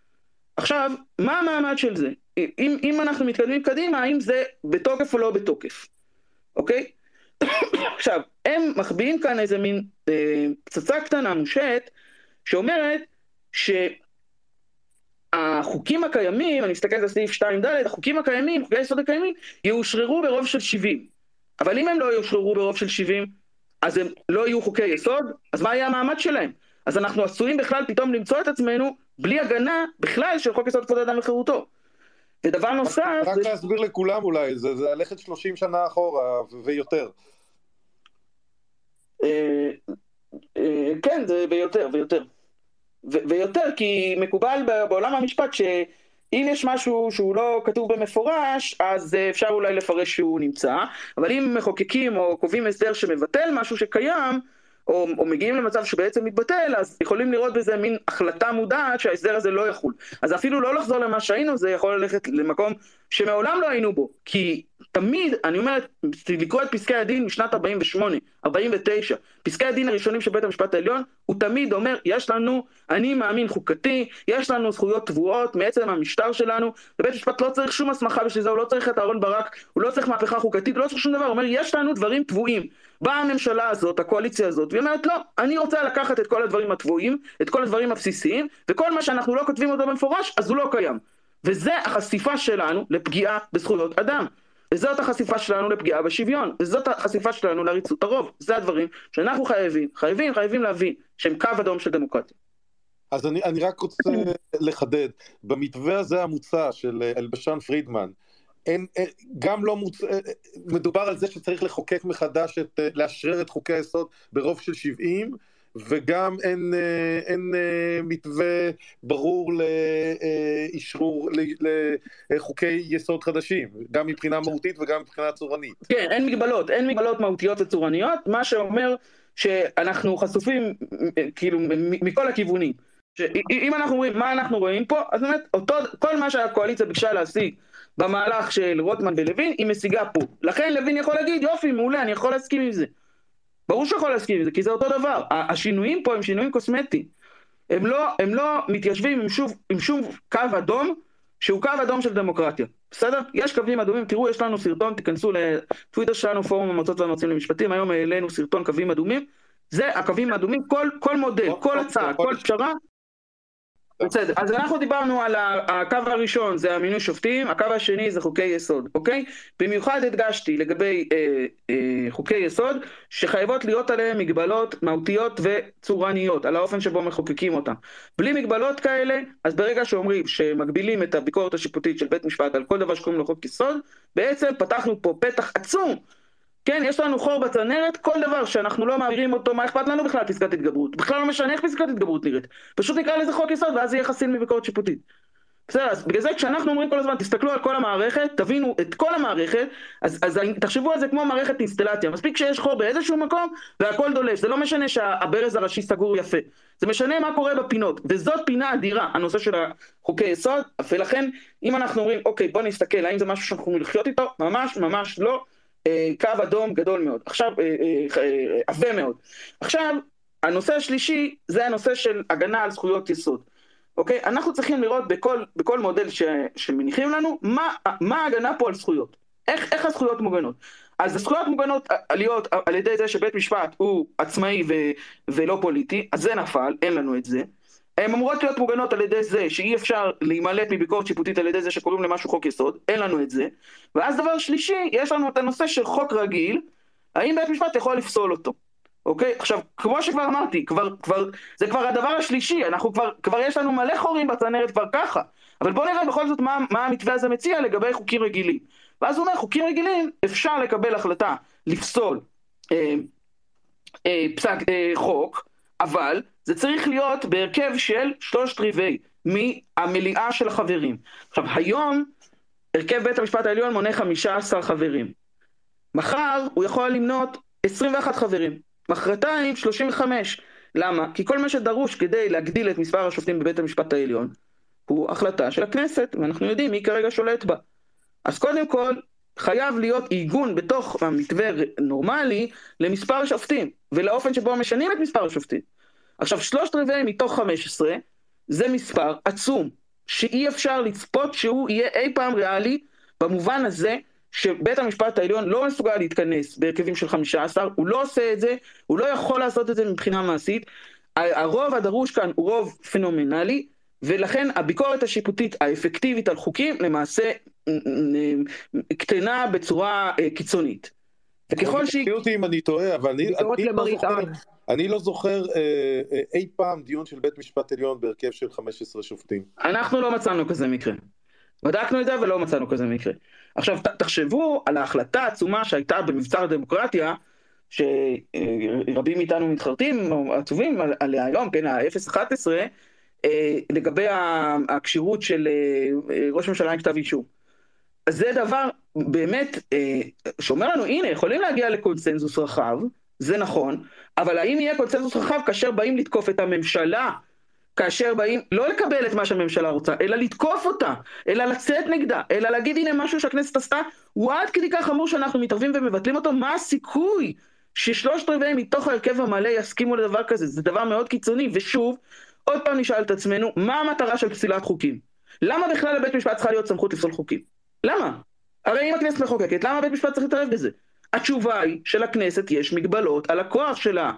עכשיו, מה המעמד של זה? אם, אם אנחנו מתקדמים קדימה, האם זה בתוקף או לא בתוקף? אוקיי? עכשיו, הם מחביאים כאן איזה מין אה, פצצה קטנה מושט, שאומרת שהחוקים הקיימים, אני מסתכל על סעיף 2ד, החוקים הקיימים, חוקי היסוד הקיימים, יאושררו ברוב של 70. אבל אם הם לא יאושררו ברוב של 70, אז הם לא יהיו חוקי יסוד, אז מה יהיה המעמד שלהם? אז אנחנו עשויים בכלל פתאום למצוא את עצמנו בלי הגנה בכלל של חוק יסוד כבוד האדם וחירותו. ודבר נוסף... רק זה... להסביר לכולם אולי, זה, זה ללכת 30 שנה אחורה ויותר. אה, אה, כן, זה ויותר, ויותר. ויותר, כי מקובל בעולם המשפט ש... אם יש משהו שהוא לא כתוב במפורש, אז אה, אפשר אולי לפרש שהוא נמצא, אבל אם מחוקקים או קובעים הסדר שמבטל משהו שקיים, או, או מגיעים למצב שבעצם מתבטל, אז יכולים לראות בזה מין החלטה מודעת שההסדר הזה לא יחול. אז אפילו לא לחזור למה שהיינו, זה יכול ללכת למקום שמעולם לא היינו בו. כי תמיד, אני אומר, לקרוא את פסקי הדין משנת 48, 49, פסקי הדין הראשונים של בית המשפט העליון, הוא תמיד אומר, יש לנו, אני מאמין חוקתי, יש לנו זכויות טבועות מעצם המשטר שלנו, ובית המשפט לא צריך שום הסמכה בשביל זה, הוא לא צריך את אהרן ברק, הוא לא צריך מהפכה חוקתית, הוא לא צריך שום דבר, הוא אומר, יש לנו דברים טבועים. באה הממשלה הזאת, הקואליציה הזאת, והיא אומרת, לא, אני רוצה לקחת את כל הדברים הטבועים, את כל הדברים הבסיסיים, וכל מה שאנחנו לא כותבים אותו במפורש, אז הוא לא קיים. וזה החשיפה שלנו לפגיעה בזכויות אדם. וזאת החשיפה שלנו לפגיעה בשוויון, וזאת החשיפה שלנו לעריצות הרוב. זה הדברים שאנחנו חייבים, חייבים, חייבים להבין, שהם קו אדום של דמוקרטיה. אז אני, אני רק רוצה לחדד, במתווה הזה המוצע של אלבשן פרידמן, אין, אין, גם לא מוצ... מדובר על זה שצריך לחוקק מחדש, את, לאשרר את חוקי היסוד ברוב של 70, וגם אין, אין מתווה ברור לאשרור לחוקי יסוד חדשים, גם מבחינה מהותית וגם מבחינה צורנית. כן, אין מגבלות, אין מגבלות מהותיות וצורניות, מה שאומר שאנחנו חשופים כאילו מכל הכיוונים. שאם אנחנו רואים מה אנחנו רואים פה, אז באמת אותו, כל מה שהקואליציה ביקשה להשיג במהלך של רוטמן ולוין, היא משיגה פה. לכן לוין יכול להגיד, יופי, מעולה, אני יכול להסכים עם זה. ברור שיכול להסכים עם זה, כי זה אותו דבר. השינויים פה הם שינויים קוסמטיים. הם לא, הם לא מתיישבים עם, שוב, עם שום קו אדום, שהוא קו אדום של דמוקרטיה. בסדר? יש קווים אדומים, תראו, יש לנו סרטון, תיכנסו לטוויטר שלנו, פורום המועצות והמרצים למשפטים, היום העלינו סרטון קווים אדומים. זה הקווים האדומים, כל, כל מודל, כל הצעה, כל פשרה, בסדר, אז אנחנו דיברנו על הקו הראשון זה המינוי שופטים, הקו השני זה חוקי יסוד, אוקיי? במיוחד הדגשתי לגבי אה, אה, חוקי יסוד שחייבות להיות עליהם מגבלות מהותיות וצורניות על האופן שבו מחוקקים אותם. בלי מגבלות כאלה, אז ברגע שאומרים שמגבילים את הביקורת השיפוטית של בית משפט על כל דבר שקוראים לו חוק יסוד, בעצם פתחנו פה פתח עצום כן, יש לנו חור בצנרת, כל דבר שאנחנו לא מעבירים אותו, מה אכפת לנו בכלל פסקת התגברות? בכלל לא משנה איך פסקת התגברות נראית. פשוט נקרא לזה חוק יסוד ואז יהיה חסין מביקורת שיפוטית. בסדר, אז בגלל זה כשאנחנו אומרים כל הזמן, תסתכלו על כל המערכת, תבינו את כל המערכת, אז, אז תחשבו על זה כמו מערכת אינסטלציה. מספיק שיש חור באיזשהו מקום והכל דולף. זה לא משנה שהברז הראשי סגור יפה. זה משנה מה קורה בפינות. וזאת פינה אדירה, הנושא של החוקי יסוד, ולכן אם אנחנו אומרים, אוקיי, בוא נסתכל, האם זה משהו שאנחנו יכולים לחיות איתו? ממש ממש לא. אה, קו אדום גדול מאוד, עכשיו, אה, אה, עבה מאוד. עכשיו, הנושא השלישי זה הנושא של הגנה על זכויות יסוד. אוקיי? אנחנו צריכים לראות בכל, בכל מודל ש, שמניחים לנו, מה, מה ההגנה פה על זכויות. איך, איך הזכויות מוגנות. אז הזכויות מוגנות להיות על ידי זה שבית משפט הוא עצמאי ו, ולא פוליטי, אז זה נפל, אין לנו את זה. הן אמורות להיות מוגנות על ידי זה שאי אפשר להימלט מביקורת שיפוטית על ידי זה שקוראים למשהו חוק יסוד, אין לנו את זה. ואז דבר שלישי, יש לנו את הנושא של חוק רגיל, האם בית משפט יכול לפסול אותו. אוקיי? עכשיו, כמו שכבר אמרתי, כבר, כבר, זה כבר הדבר השלישי, אנחנו כבר, כבר יש לנו מלא חורים בצנרת כבר ככה. אבל בואו נראה בכל זאת מה, מה המתווה הזה מציע לגבי חוקים רגילים. ואז הוא אומר, חוקים רגילים, אפשר לקבל החלטה לפסול אה, אה, פסק אה, חוק, אבל זה צריך להיות בהרכב של שלושת רבעי מהמליאה של החברים. עכשיו, היום הרכב בית המשפט העליון מונה 15 חברים. מחר הוא יכול למנות 21 חברים. מחרתיים 35. למה? כי כל מה שדרוש כדי להגדיל את מספר השופטים בבית המשפט העליון הוא החלטה של הכנסת, ואנחנו יודעים מי כרגע שולט בה. אז קודם כל, חייב להיות עיגון בתוך המתווה נורמלי למספר השופטים, ולאופן שבו משנים את מספר השופטים. עכשיו, שלושת רבעי מתוך 15 זה מספר עצום, שאי אפשר לצפות שהוא יהיה אי פעם ריאלי, במובן הזה שבית המשפט העליון לא מסוגל להתכנס בהרכבים של 15, הוא לא עושה את זה, הוא לא יכול לעשות את זה מבחינה מעשית. הרוב הדרוש כאן הוא רוב פנומנלי, ולכן הביקורת השיפוטית האפקטיבית על חוקים למעשה קטנה בצורה אה, קיצונית. וככל שהיא... תקני אותי אם אני טועה, אבל אני, אני, לא זוכר, אני לא זוכר אה, אה, אי פעם דיון של בית משפט עליון בהרכב של 15 שופטים. אנחנו לא מצאנו כזה מקרה. בדקנו את זה ולא מצאנו כזה מקרה. עכשיו, ת, תחשבו על ההחלטה העצומה שהייתה במבצר הדמוקרטיה, שרבים מאיתנו מתחרטים או עצובים עליה היום, כן, ה-011, אה, לגבי הכשירות של אה, ראש ממשלה עם כתב אישום. זה דבר באמת אה, שאומר לנו, הנה, יכולים להגיע לקונסנזוס רחב, זה נכון, אבל האם יהיה קונצנזוס רחב כאשר באים לתקוף את הממשלה, כאשר באים לא לקבל את מה שהממשלה רוצה, אלא לתקוף אותה, אלא לצאת נגדה, אלא להגיד הנה משהו שהכנסת עשתה, הוא עד כדי כך חמור שאנחנו מתערבים ומבטלים אותו, מה הסיכוי ששלושת רבעי מתוך ההרכב המלא יסכימו לדבר כזה, זה דבר מאוד קיצוני, ושוב, עוד פעם נשאל את עצמנו, מה המטרה של פסילת חוקים? למה בכלל לבית משפט צריכה להיות סמכות לפסול חוקים? למה? הרי אם הכנסת מחוקקת, למה בית משפט צריך להתערב בזה? התשובה היא שלכנסת יש מגבלות על הכוח שלה.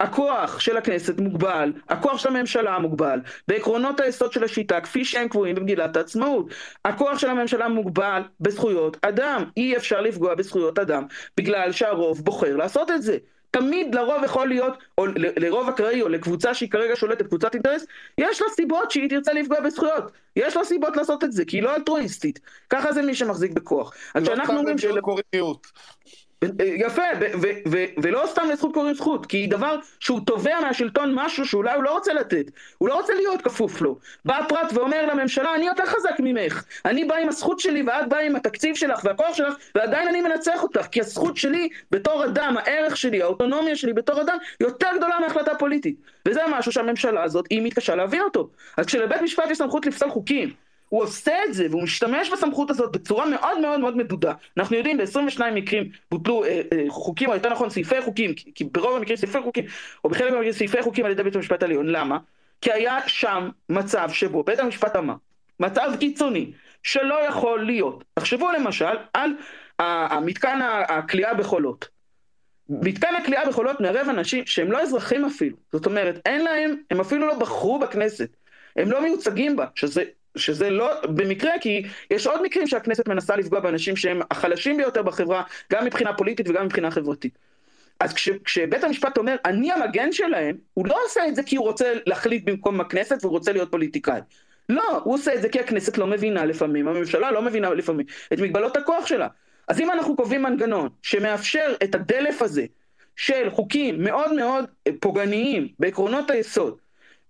הכוח של הכנסת מוגבל, הכוח של הממשלה מוגבל, בעקרונות היסוד של השיטה כפי שהם קבועים במגילת העצמאות. הכוח של הממשלה מוגבל בזכויות אדם, אי אפשר לפגוע בזכויות אדם בגלל שהרוב בוחר לעשות את זה. תמיד לרוב יכול להיות, או לרוב אקראי או לקבוצה שהיא כרגע שולטת, קבוצת אינטרס, יש לה סיבות שהיא תרצה לפגוע בזכויות. יש לה סיבות לעשות את זה, כי היא לא אלטרואיסטית. ככה זה מי שמחזיק בכוח. אז כשאנחנו אומרים של... יפה, ולא סתם לזכות קוראים זכות, כי דבר שהוא תובע מהשלטון משהו שאולי הוא לא רוצה לתת, הוא לא רוצה להיות כפוף לו. בא הפרט ואומר לממשלה, אני יותר חזק ממך, אני בא עם הזכות שלי ואת באה עם התקציב שלך והכוח שלך, ועדיין אני מנצח אותך, כי הזכות שלי בתור אדם, הערך שלי, האוטונומיה שלי בתור אדם, יותר גדולה מהחלטה פוליטית. וזה משהו שהממשלה הזאת, היא מתקשה להבין אותו. אז כשלבית משפט יש סמכות לפסול חוקים, הוא עושה את זה והוא משתמש בסמכות הזאת בצורה מאוד מאוד מאוד מדודה. אנחנו יודעים ב-22 מקרים בוטלו אה, אה, חוקים, או יותר נכון סעיפי חוקים, כי, כי ברוב המקרים סעיפי חוקים, או בחלק מהמקרים סעיפי חוקים על ידי בית המשפט העליון. למה? כי היה שם מצב שבו בית המשפט אמר, מצב קיצוני, שלא יכול להיות. תחשבו למשל על המתקן הכליאה בחולות. מתקן הכליאה בחולות מערב אנשים שהם לא אזרחים אפילו. זאת אומרת, אין להם, הם אפילו לא בחרו בכנסת. הם לא מיוצגים בה, שזה שזה לא במקרה, כי יש עוד מקרים שהכנסת מנסה לפגוע באנשים שהם החלשים ביותר בחברה, גם מבחינה פוליטית וגם מבחינה חברתית. אז כש, כשבית המשפט אומר, אני המגן שלהם, הוא לא עושה את זה כי הוא רוצה להחליט במקום הכנסת והוא רוצה להיות פוליטיקאי. לא, הוא עושה את זה כי הכנסת לא מבינה לפעמים, הממשלה לא מבינה לפעמים את מגבלות הכוח שלה. אז אם אנחנו קובעים מנגנון שמאפשר את הדלף הזה של חוקים מאוד מאוד פוגעניים בעקרונות היסוד,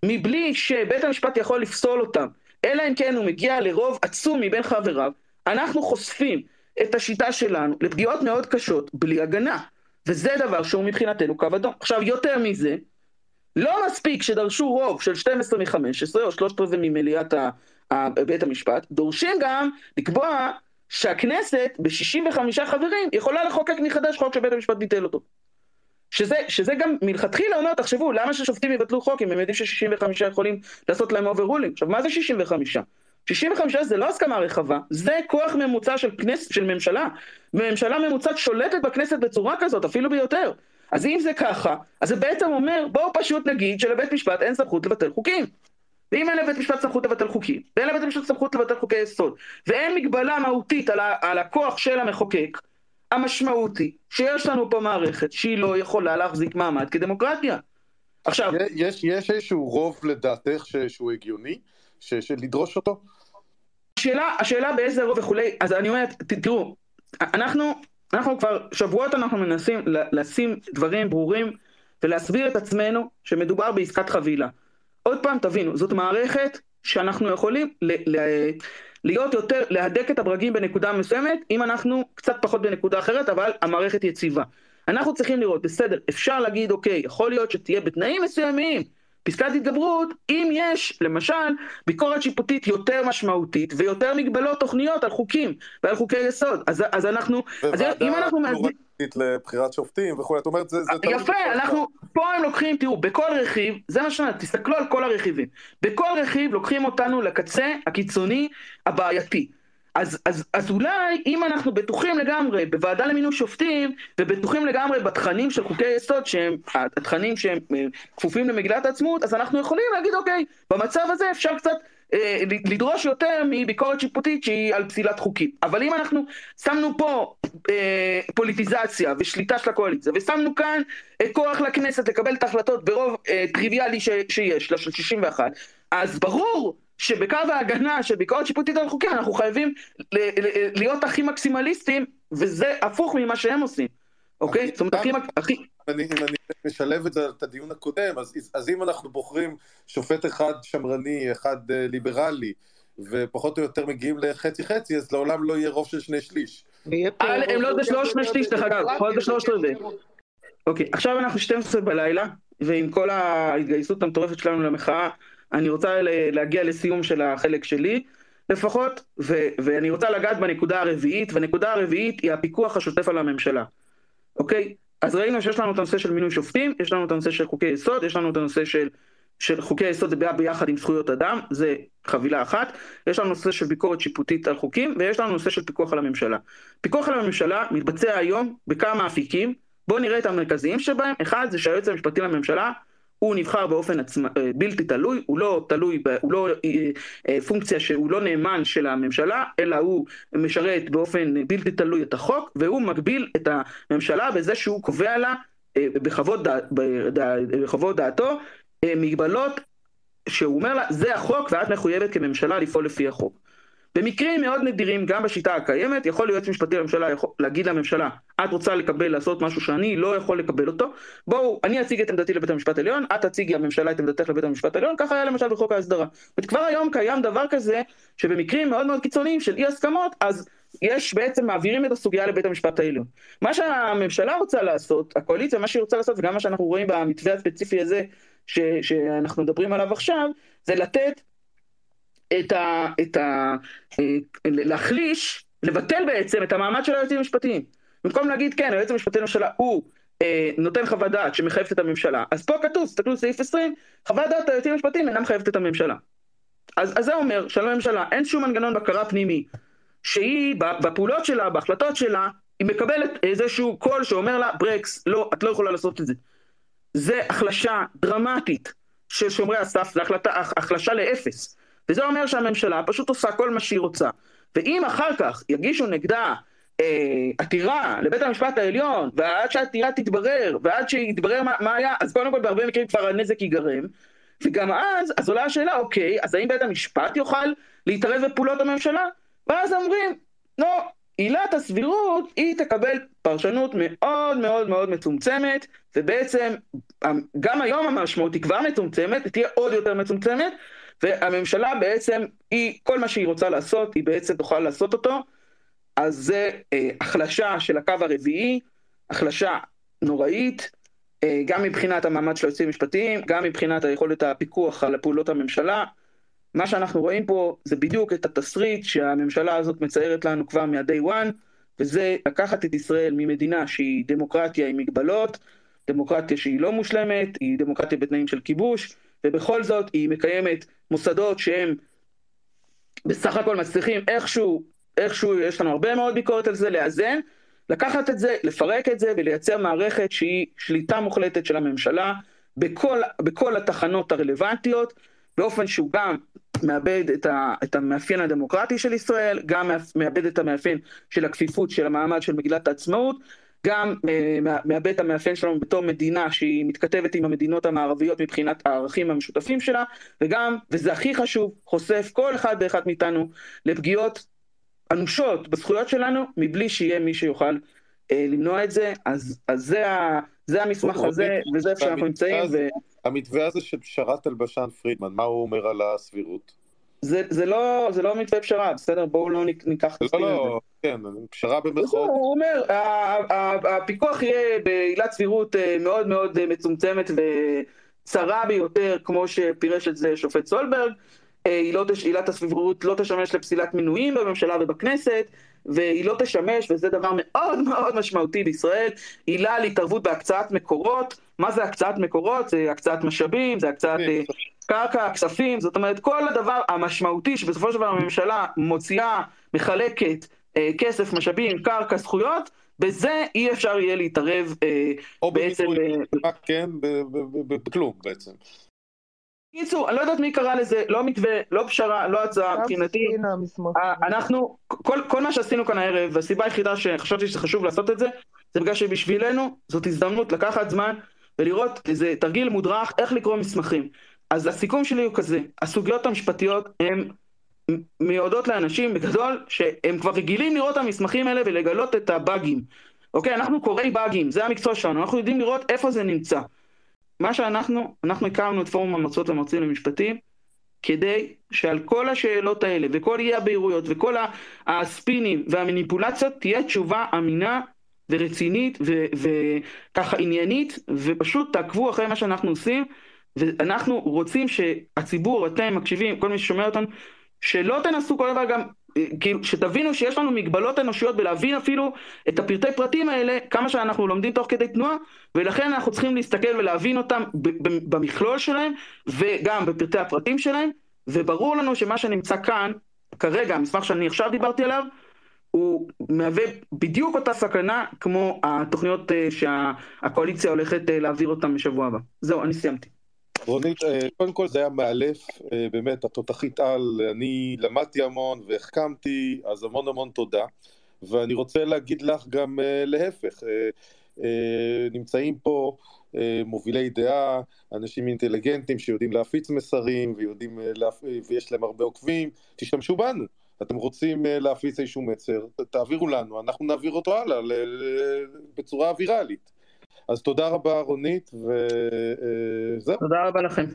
מבלי שבית המשפט יכול לפסול אותם, אלא אם כן הוא מגיע לרוב עצום מבין חבריו, אנחנו חושפים את השיטה שלנו לפגיעות מאוד קשות בלי הגנה. וזה דבר שהוא מבחינתנו קו אדום. עכשיו, יותר מזה, לא מספיק שדרשו רוב של 12 מ-15 או שלושת רבעי ממליאת בית המשפט, דורשים גם לקבוע שהכנסת ב-65 חברים יכולה לחוקק מחדש חוק שבית המשפט ביטל אותו. שזה, שזה גם מלכתחילה אומר, תחשבו, למה ששופטים יבטלו חוק אם הם יודעים ש-65 יכולים לעשות להם overruling? עכשיו, מה זה 65? 65 זה לא הסכמה רחבה, זה כוח ממוצע של כנסת, של ממשלה. וממשלה ממוצעת שולטת בכנסת בצורה כזאת, אפילו ביותר. אז אם זה ככה, אז זה בעצם אומר, בואו פשוט נגיד שלבית משפט אין סמכות לבטל חוקים. ואם אין לבית משפט סמכות לבטל חוקים, ואין לבית משפט סמכות לבטל חוקי יסוד, ואין מגבלה מהותית על, ה- על הכוח של המחוקק, המשמעות היא שיש לנו פה מערכת שהיא לא יכולה להחזיק מעמד כדמוקרטיה. עכשיו... יש, יש איזשהו רוב לדעתך שהוא הגיוני, ש, שלדרוש אותו? השאלה, השאלה באיזה רוב וכולי, אז אני אומרת, תראו, אנחנו, אנחנו כבר שבועות אנחנו מנסים לשים דברים ברורים ולהסביר את עצמנו שמדובר בעסקת חבילה. עוד פעם תבינו, זאת מערכת שאנחנו יכולים ל, ל, להיות יותר, להדק את הברגים בנקודה מסוימת, אם אנחנו קצת פחות בנקודה אחרת, אבל המערכת יציבה. אנחנו צריכים לראות, בסדר, אפשר להגיד, אוקיי, יכול להיות שתהיה בתנאים מסוימים, פסקת התגברות, אם יש, למשל, ביקורת שיפוטית יותר משמעותית ויותר מגבלות תוכניות על חוקים ועל חוקי יסוד. אז, אז אנחנו, אז אם אנחנו... פוליטית לבחירת שופטים וכולי, את אומרת, זה... זה יפה, אנחנו, פה הם לוקחים, תראו, בכל רכיב, זה מה שאני, תסתכלו על כל הרכיבים. בכל רכיב לוקחים אותנו לקצה הקיצוני הבעייתי. אז, אז, אז אולי אם אנחנו בטוחים לגמרי בוועדה למינוי שופטים ובטוחים לגמרי בתכנים של חוקי יסוד שהם התכנים שהם אה, כפופים למגילת העצמאות אז אנחנו יכולים להגיד אוקיי במצב הזה אפשר קצת אה, לדרוש יותר מביקורת שיפוטית שהיא על פסילת חוקים. אבל אם אנחנו שמנו פה אה, פוליטיזציה ושליטה של הקואליציה, ושמנו כאן אה, כוח לכנסת לקבל את ההחלטות ברוב אה, טריוויאלי ש, שיש לה, של 61, אז ברור שבקו ההגנה של ביקורת שיפוטית על חוקים אנחנו חייבים להיות הכי מקסימליסטים, וזה הפוך ממה שהם עושים. אוקיי? זאת אומרת, הכי... הכי... אני, אם אני משלב את, את הדיון הקודם, אז, אז אם אנחנו בוחרים שופט אחד שמרני, אחד uh, ליברלי, ופחות או יותר מגיעים לחצי חצי, אז לעולם לא יהיה רוב של שני שליש. הם לא זה שלוש שני שליש, דרך אגב, יכול להיות בשלוש רבעי. אוקיי, עכשיו אנחנו 12 בלילה, ועם כל ההתגייסות המטורפת שלנו למחאה, אני רוצה להגיע לסיום של החלק שלי, לפחות, ו- ואני רוצה לגעת בנקודה הרביעית, והנקודה הרביעית היא הפיקוח השוטף על הממשלה, אוקיי? אז ראינו שיש לנו את הנושא של מינוי שופטים, יש לנו את הנושא של חוקי יסוד, יש לנו את הנושא של, של חוקי יסוד זה ביחד עם זכויות אדם, זה חבילה אחת, יש לנו נושא של ביקורת שיפוטית על חוקים, ויש לנו נושא של פיקוח על הממשלה. פיקוח על הממשלה מתבצע היום בכמה אפיקים, בואו נראה את המרכזיים שבהם, אחד זה שהיועץ המשפטי לממשלה הוא נבחר באופן עצמא, אה, בלתי תלוי, הוא לא תלוי, הוא לא אה, אה, פונקציה שהוא לא נאמן של הממשלה, אלא הוא משרת באופן בלתי תלוי את החוק, והוא מגביל את הממשלה בזה שהוא קובע לה בחוות, דע, בחוות דעתו מגבלות שהוא אומר לה, זה החוק ואת מחויבת כממשלה לפעול לפי החוק. במקרים מאוד נדירים, גם בשיטה הקיימת, יכול יועץ משפטי לממשלה להגיד לממשלה, את רוצה לקבל, לעשות משהו שאני לא יכול לקבל אותו, בואו, אני אציג את עמדתי לבית המשפט העליון, את תציגי הממשלה את עמדתך לבית המשפט העליון, ככה היה למשל בחוק ההסדרה. וכבר היום קיים דבר כזה, שבמקרים מאוד מאוד קיצוניים של אי הסכמות, אז יש בעצם מעבירים את הסוגיה לבית המשפט העליון. מה שהממשלה רוצה לעשות, הקואליציה, מה שהיא רוצה לעשות, וגם מה שאנחנו רואים במתווה הספציפי הזה, ש, שאנחנו מדברים עליו עכשיו, זה לתת את ה... את ה אה, להחליש, לבטל בעצם את המעמד של היועצים המשפטיים. במקום להגיד כן, היועץ המשפטי לממשלה הוא אה, נותן חוות דעת שמחייבת את הממשלה, אז פה כתוב, תסתכלו סעיף 20, חוות דעת היועצים המשפטיים אינה מחייבת את הממשלה. אז, אז זה אומר שלממשלה אין שום מנגנון בקרה פנימי, שהיא בפעולות שלה, בהחלטות שלה, היא מקבלת איזשהו קול שאומר לה, ברקס, לא, את לא יכולה לעשות את זה. זה החלשה דרמטית של שומרי הסף, זה החלשה לאפס. וזה אומר שהממשלה פשוט עושה כל מה שהיא רוצה. ואם אחר כך יגישו נגדה אה, עתירה לבית המשפט העליון, ועד שהעתירה תתברר, ועד שיתברר מה, מה היה, אז קודם כל בהרבה מקרים כבר הנזק ייגרם, וגם אז, אז עולה השאלה, אוקיי, אז האם בית המשפט יוכל להתערב בפעולות הממשלה? ואז אומרים, לא, עילת הסבירות היא תקבל פרשנות מאוד מאוד מאוד מצומצמת, ובעצם גם היום המשמעות היא כבר מצומצמת, היא תהיה עוד יותר מצומצמת, והממשלה בעצם, היא, כל מה שהיא רוצה לעשות, היא בעצם תוכל לעשות אותו, אז זה אה, החלשה של הקו הרביעי, החלשה נוראית, אה, גם מבחינת המעמד של היועצים המשפטיים, גם מבחינת היכולת הפיקוח על פעולות הממשלה. מה שאנחנו רואים פה זה בדיוק את התסריט שהממשלה הזאת מציירת לנו כבר מה-day וזה לקחת את ישראל ממדינה שהיא דמוקרטיה עם מגבלות, דמוקרטיה שהיא לא מושלמת, היא דמוקרטיה בתנאים של כיבוש, ובכל זאת היא מקיימת מוסדות שהם בסך הכל מצליחים איכשהו, איכשהו, יש לנו הרבה מאוד ביקורת על זה, לאזן, לקחת את זה, לפרק את זה ולייצר מערכת שהיא שליטה מוחלטת של הממשלה בכל, בכל התחנות הרלוונטיות, באופן שהוא גם מאבד את, ה, את המאפיין הדמוקרטי של ישראל, גם מאבד את המאפיין של הכפיפות של המעמד של מגילת העצמאות, גם אה, מאבד את המאפיין שלנו בתור מדינה שהיא מתכתבת עם המדינות המערביות מבחינת הערכים המשותפים שלה, וגם, וזה הכי חשוב, חושף כל אחד ואחד מאיתנו לפגיעות אנושות בזכויות שלנו, מבלי שיהיה מי שיוכל אה, למנוע את זה, אז, אז זה, ה, זה המסמך הזה, וזה איפה שאנחנו נמצאים. ו... המתווה הזה של פשרת אלבשן פרידמן, מה הוא אומר על הסבירות? זה, זה, לא, זה לא מתווה פשרה, בסדר? בואו לא ניקח את לא, לא, כן, פשרה במרכאות. הוא אומר, הפיקוח יהיה בעילת סבירות אה, מאוד מאוד אה, מצומצמת וצרה ביותר, כמו שפירש את זה שופט סולברג. אה, לא עילת הסבירות לא תשמש לפסילת מינויים בממשלה ובכנסת, והיא לא תשמש, וזה דבר מאוד מאוד משמעותי בישראל, עילה להתערבות בהקצאת מקורות. מה זה הקצאת מקורות? זה הקצאת משאבים, זה הקצאת. קרקע, כספים, זאת אומרת כל הדבר המשמעותי שבסופו של דבר הממשלה מוציאה, מחלקת כסף, משאבים, קרקע, זכויות, בזה אי אפשר יהיה להתערב אה, או בעצם... או בביטוי, אה, כן, בכלום בעצם. בקיצור, אני לא יודעת מי קרא לזה, לא מתווה, לא פשרה, לא הצעה, מבחינתי, אה, אנחנו, כל, כל מה שעשינו כאן הערב, והסיבה היחידה שחשבתי שזה חשוב לעשות את זה, זה בגלל שבשבילנו זאת הזדמנות לקחת זמן ולראות איזה תרגיל מודרך איך לקרוא מסמכים. אז הסיכום שלי הוא כזה, הסוגיות המשפטיות הן מיועדות לאנשים בגדול שהם כבר רגילים לראות את המסמכים האלה ולגלות את הבאגים. אוקיי, אנחנו קוראי באגים, זה המקצוע שלנו, אנחנו יודעים לראות איפה זה נמצא. מה שאנחנו, אנחנו הקמנו את פורום המרצות למרצים למשפטים, כדי שעל כל השאלות האלה וכל אי הבהירויות וכל הספינים והמניפולציות תהיה תשובה אמינה ורצינית וככה עניינית, ופשוט תעקבו אחרי מה שאנחנו עושים, ואנחנו רוצים שהציבור, אתם מקשיבים, כל מי ששומע אותנו, שלא תנסו כל דבר גם, כאילו, שתבינו שיש לנו מגבלות אנושיות בלהבין אפילו את הפרטי פרטים האלה, כמה שאנחנו לומדים תוך כדי תנועה, ולכן אנחנו צריכים להסתכל ולהבין אותם במכלול שלהם, וגם בפרטי הפרטים שלהם, וברור לנו שמה שנמצא כאן, כרגע, המסמך שאני עכשיו דיברתי עליו, הוא מהווה בדיוק אותה סכנה כמו התוכניות שהקואליציה הולכת להעביר אותן בשבוע הבא. זהו, אני סיימתי. רונית, אה, קודם כל זה היה מאלף, אה, באמת, התותחית על, אני למדתי המון והחכמתי, אז המון המון תודה. ואני רוצה להגיד לך גם אה, להפך, נמצאים פה מובילי דעה, אנשים אינטליגנטים שיודעים להפיץ מסרים ויודעים, ויש להם הרבה עוקבים, תשתמשו בנו. אתם רוצים להפיץ איזשהו מסר, תעבירו לנו, אנחנו נעביר אותו הלאה בצורה ויראלית. אז תודה רבה רונית, וזהו. תודה רבה לכם.